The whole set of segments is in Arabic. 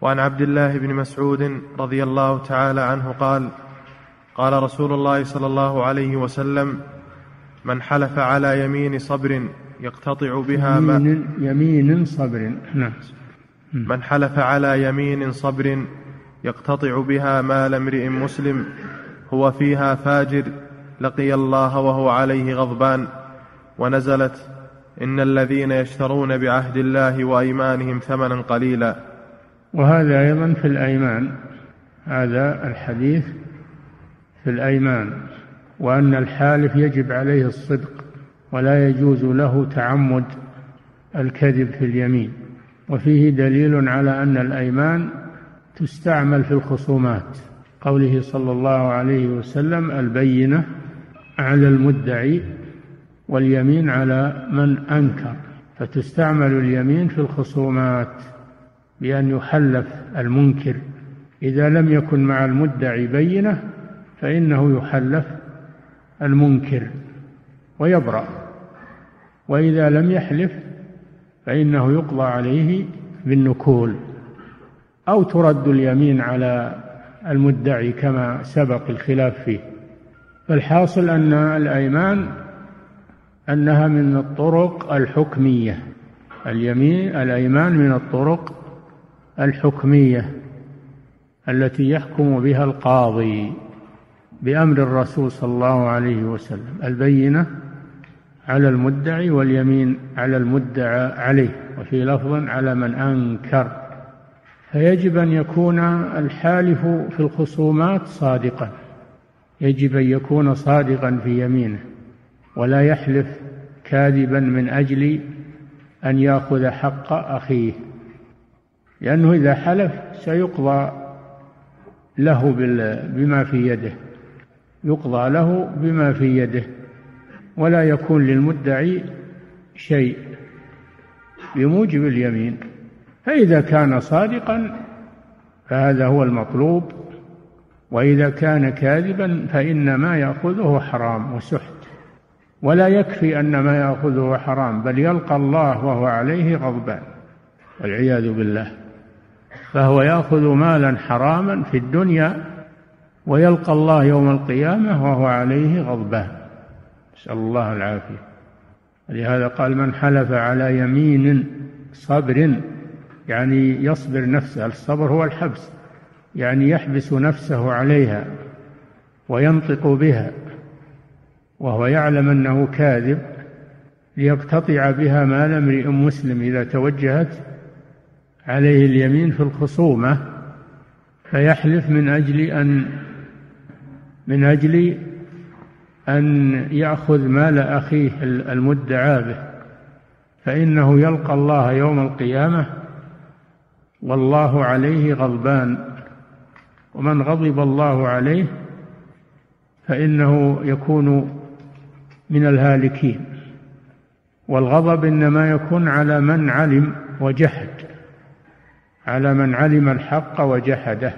وعن عبد الله بن مسعود رضي الله تعالى عنه قال قال رسول الله صلى الله عليه وسلم من حلف على يمين صبر يقتطع بها ما يمين, يمين صبر نعم. من حلف على يمين صبر يقتطع بها مال امرئ مسلم هو فيها فاجر لقي الله وهو عليه غضبان ونزلت إن الذين يشترون بعهد الله وأيمانهم ثمنا قليلا. وهذا أيضا في الأيمان. هذا الحديث في الأيمان وأن الحالف يجب عليه الصدق ولا يجوز له تعمد الكذب في اليمين. وفيه دليل على أن الأيمان تستعمل في الخصومات. قوله صلى الله عليه وسلم البينة على المدعي واليمين على من أنكر. فتستعمل اليمين في الخصومات. بأن يحلف المنكر. إذا لم يكن مع المدعي بينة فإنه يحلف المنكر ويبرأ. وإذا لم يحلف فإنه يقضى عليه بالنكول. أو ترد اليمين على المدعي كما سبق الخلاف فيه. فالحاصل أن الأيمان أنها من الطرق الحكمية. اليمين الأيمان من الطرق الحكمية التي يحكم بها القاضي بأمر الرسول صلى الله عليه وسلم البينة على المدعي واليمين على المدعى عليه وفي لفظ على من أنكر. فيجب أن يكون الحالف في الخصومات صادقا. يجب أن يكون صادقا في يمينه ولا يحلف كاذبا من أجل أن يأخذ حق أخيه. لأنه إذا حلف سيقضى له بما في يده. يقضى له بما في يده. ولا يكون للمدعي شيء بموجب اليمين. فإذا كان صادقا فهذا هو المطلوب. وإذا كان كاذبا فإن ما يأخذه حرام وسحت. ولا يكفي أن ما يأخذه حرام بل يلقى الله وهو عليه غضبان. والعياذ بالله. فهو يأخذ مالا حراما في الدنيا ويلقى الله يوم القيامة وهو عليه غضبان نسأل الله العافية. لهذا قال من حلف على يمين صبر يعني يصبر نفسه. الصبر هو الحبس يعني يحبس نفسه عليها وينطق بها وهو يعلم أنه كاذب ليقتطع بها مال امرئ مسلم إذا توجهت عليه اليمين في الخصومة فيحلف من أجل أن من أجل أن يأخذ مال أخيه المدعى به. فإنه يلقى الله يوم القيامة والله عليه غضبان. ومن غضب الله عليه فإنه يكون من الهالكين. والغضب إنما يكون على من علم وجحد. على من علم الحق وجحده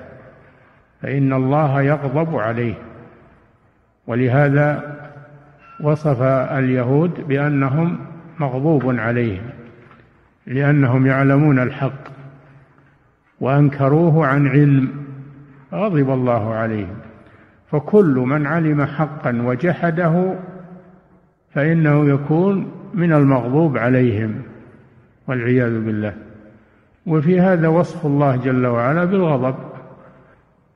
فإن الله يغضب عليه. ولهذا وصف اليهود بأنهم مغضوب عليهم لأنهم يعلمون الحق وأنكروه عن علم غضب الله عليهم. فكل من علم حقا وجحده فإنه يكون من المغضوب عليهم والعياذ بالله. وفي هذا وصف الله جل وعلا بالغضب.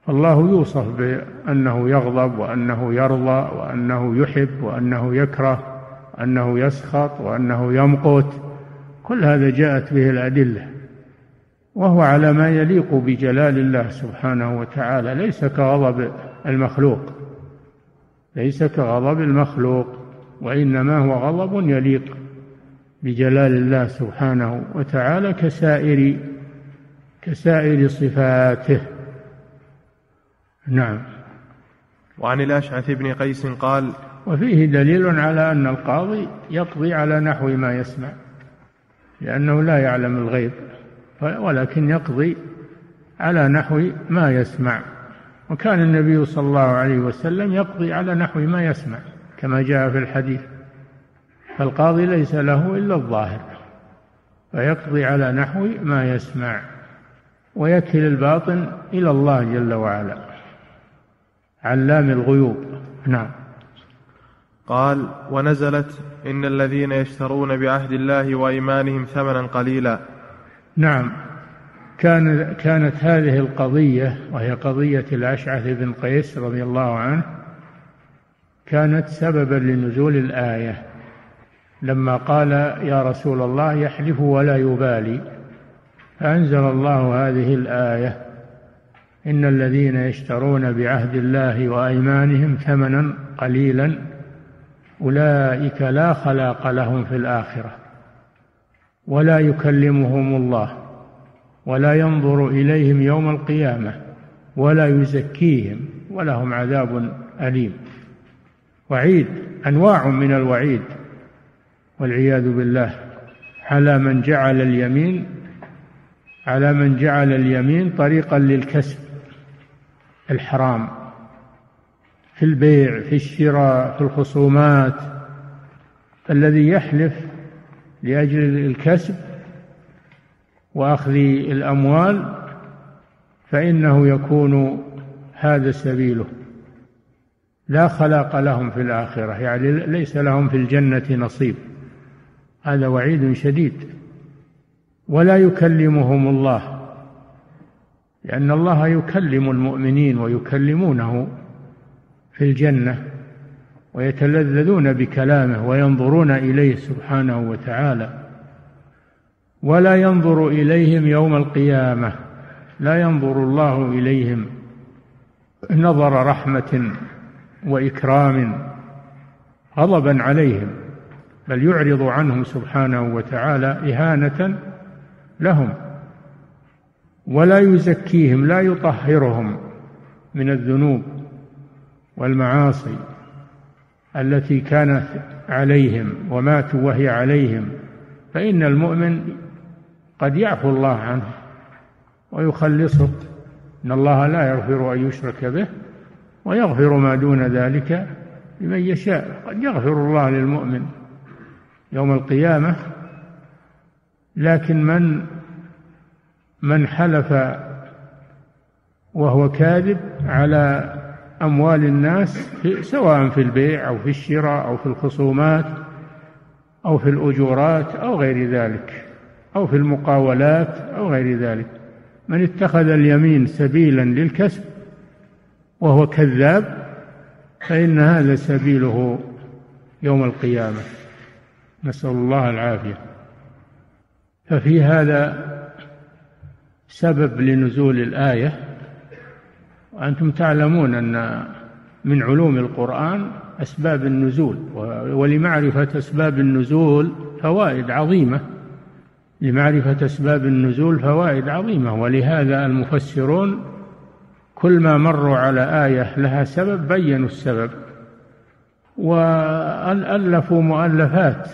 الله يوصف بأنه يغضب وأنه يرضى وأنه يحب وأنه يكره وأنه يسخط وأنه يمقت. كل هذا جاءت به الأدلة. وهو على ما يليق بجلال الله سبحانه وتعالى. ليس كغضب المخلوق. ليس كغضب المخلوق. وإنما هو غضب يليق. بجلال الله سبحانه وتعالى كسائر كسائر صفاته. نعم. وعن الأشعث بن قيس قال وفيه دليل على أن القاضي يقضي على نحو ما يسمع لأنه لا يعلم الغيب ولكن يقضي على نحو ما يسمع. وكان النبي صلى الله عليه وسلم يقضي على نحو ما يسمع كما جاء في الحديث. فالقاضي ليس له إلا الظاهر فيقضي على نحو ما يسمع ويكل الباطن إلى الله جل وعلا. علام الغيوب. نعم. قال ونزلت إن الذين يشترون بعهد الله وإيمانهم ثمنا قليلا. نعم. كان كانت هذه القضية وهي قضية الأشعث بن قيس رضي الله عنه كانت سببا لنزول الآية. لما قال يا رسول الله يحلف ولا يبالي. فأنزل الله هذه الآية إن الذين يشترون بعهد الله وأيمانهم ثمنا قليلا أولئك لا خلاق لهم في الآخرة ولا يكلمهم الله ولا ينظر إليهم يوم القيامة ولا يزكيهم ولهم عذاب أليم. وعيد أنواع من الوعيد. والعياذ بالله على من جعل اليمين على من جعل اليمين طريقا للكسب الحرام في البيع في الشراء في الخصومات الذي يحلف لأجل الكسب وأخذ الأموال فإنه يكون هذا سبيله. لا خلاق لهم في الآخرة يعني ليس لهم في الجنة نصيب. هذا وعيد شديد. ولا يكلمهم الله لأن الله يكلم المؤمنين ويكلمونه في الجنة ويتلذذون بكلامه وينظرون إليه سبحانه وتعالى. ولا ينظر إليهم يوم القيامة لا ينظر الله إليهم. نظر رحمة وإكرام غضبا عليهم. بل يعرض عنهم سبحانه وتعالى إهانة لهم ولا يزكيهم لا يطهرهم من الذنوب والمعاصي التي كانت عليهم وماتوا وهي عليهم. فإن المؤمن قد يعفو الله عنه ويخلصه. إن الله لا يغفر أن يشرك به ويغفر ما دون ذلك لمن يشاء. قد يغفر الله للمؤمن. يوم القيامة لكن من من حلف وهو كاذب على أموال الناس في سواء في البيع أو في الشراء أو في الخصومات أو في الأجورات أو غير ذلك أو في المقاولات أو غير ذلك. من اتخذ اليمين سبيلا للكسب وهو كذاب فإن هذا سبيله يوم القيامة. نسأل الله العافية. ففي هذا سبب لنزول الآية وأنتم تعلمون أن من علوم القرآن أسباب النزول ولمعرفة أسباب النزول فوائد عظيمة. لمعرفة أسباب النزول فوائد عظيمة ولهذا المفسرون كل ما مروا على آية لها سبب بينوا السبب. وألفوا مؤلفات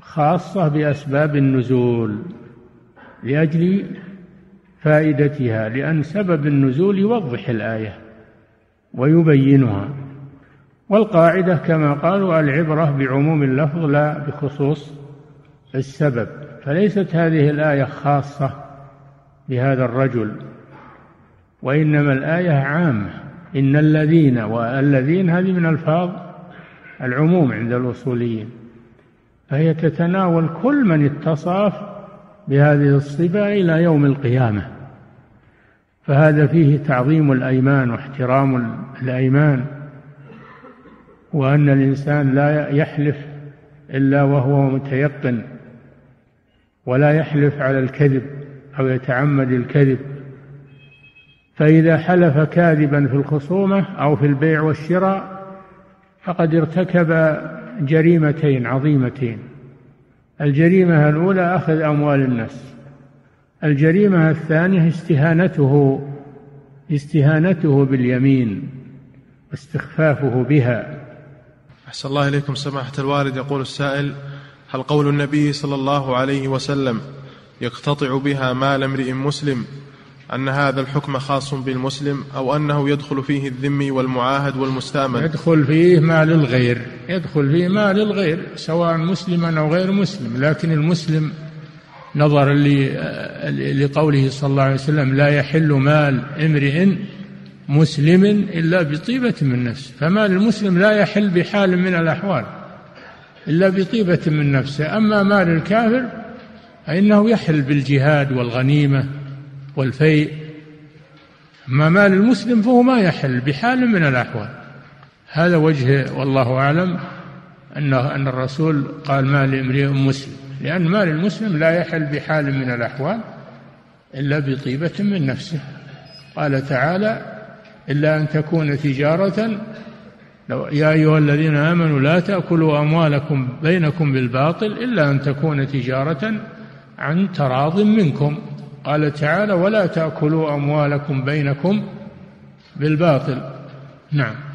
خاصة بأسباب النزول لأجل فائدتها لأن سبب النزول يوضح الآية ويبينها. والقاعدة كما قالوا العبرة بعموم اللفظ لا بخصوص السبب فليست هذه الآية خاصة بهذا الرجل وإنما الآية عامة. إن الذين والذين هذه من ألفاظ العموم عند الأصوليين. فهي تتناول كل من اتصف بهذه الصفة إلى يوم القيامة. فهذا فيه تعظيم الأيمان واحترام الأيمان وأن الإنسان لا يحلف إلا وهو متيقن ولا يحلف على الكذب أو يتعمد الكذب. فإذا حلف كاذبا في الخصومة أو في البيع والشراء فقد ارتكب جريمتين عظيمتين. الجريمة الأولى أخذ أموال الناس. الجريمة الثانية استهانته استهانته باليمين واستخفافه بها. أحسن الله إليكم سماحة الوالد. يقول السائل هل قول النبي صلى الله عليه وسلم يقتطع بها مال امرئ مسلم أن هذا الحكم خاص بالمسلم أو أنه يدخل فيه الذمي والمعاهد والمستأمن. يدخل فيه مال الغير. يدخل فيه مال الغير سواء مسلما أو غير مسلم. لكن المسلم نظرا لقوله صلى الله عليه وسلم لا يحل مال امرئ مسلم إلا بطيبة من نفسه فمال المسلم لا يحل بحال من الأحوال إلا بطيبة من نفسه. أما مال الكافر فإنه يحل بالجهاد والغنيمة. والفيء. أما مال المسلم فهو ما يحل بحال من الأحوال. هذا وجه والله أعلم أن أن الرسول قال مال امرئ مسلم لأن مال المسلم لا يحل بحال من الأحوال إلا بطيبة من نفسه. قال تعالى إلا أن تكون تجارة. لو يا أيها الذين آمنوا لا تأكلوا أموالكم بينكم بالباطل إلا أن تكون تجارة عن تراض منكم. قال تعالى ولا تأكلوا أموالكم بينكم بالباطل. نعم.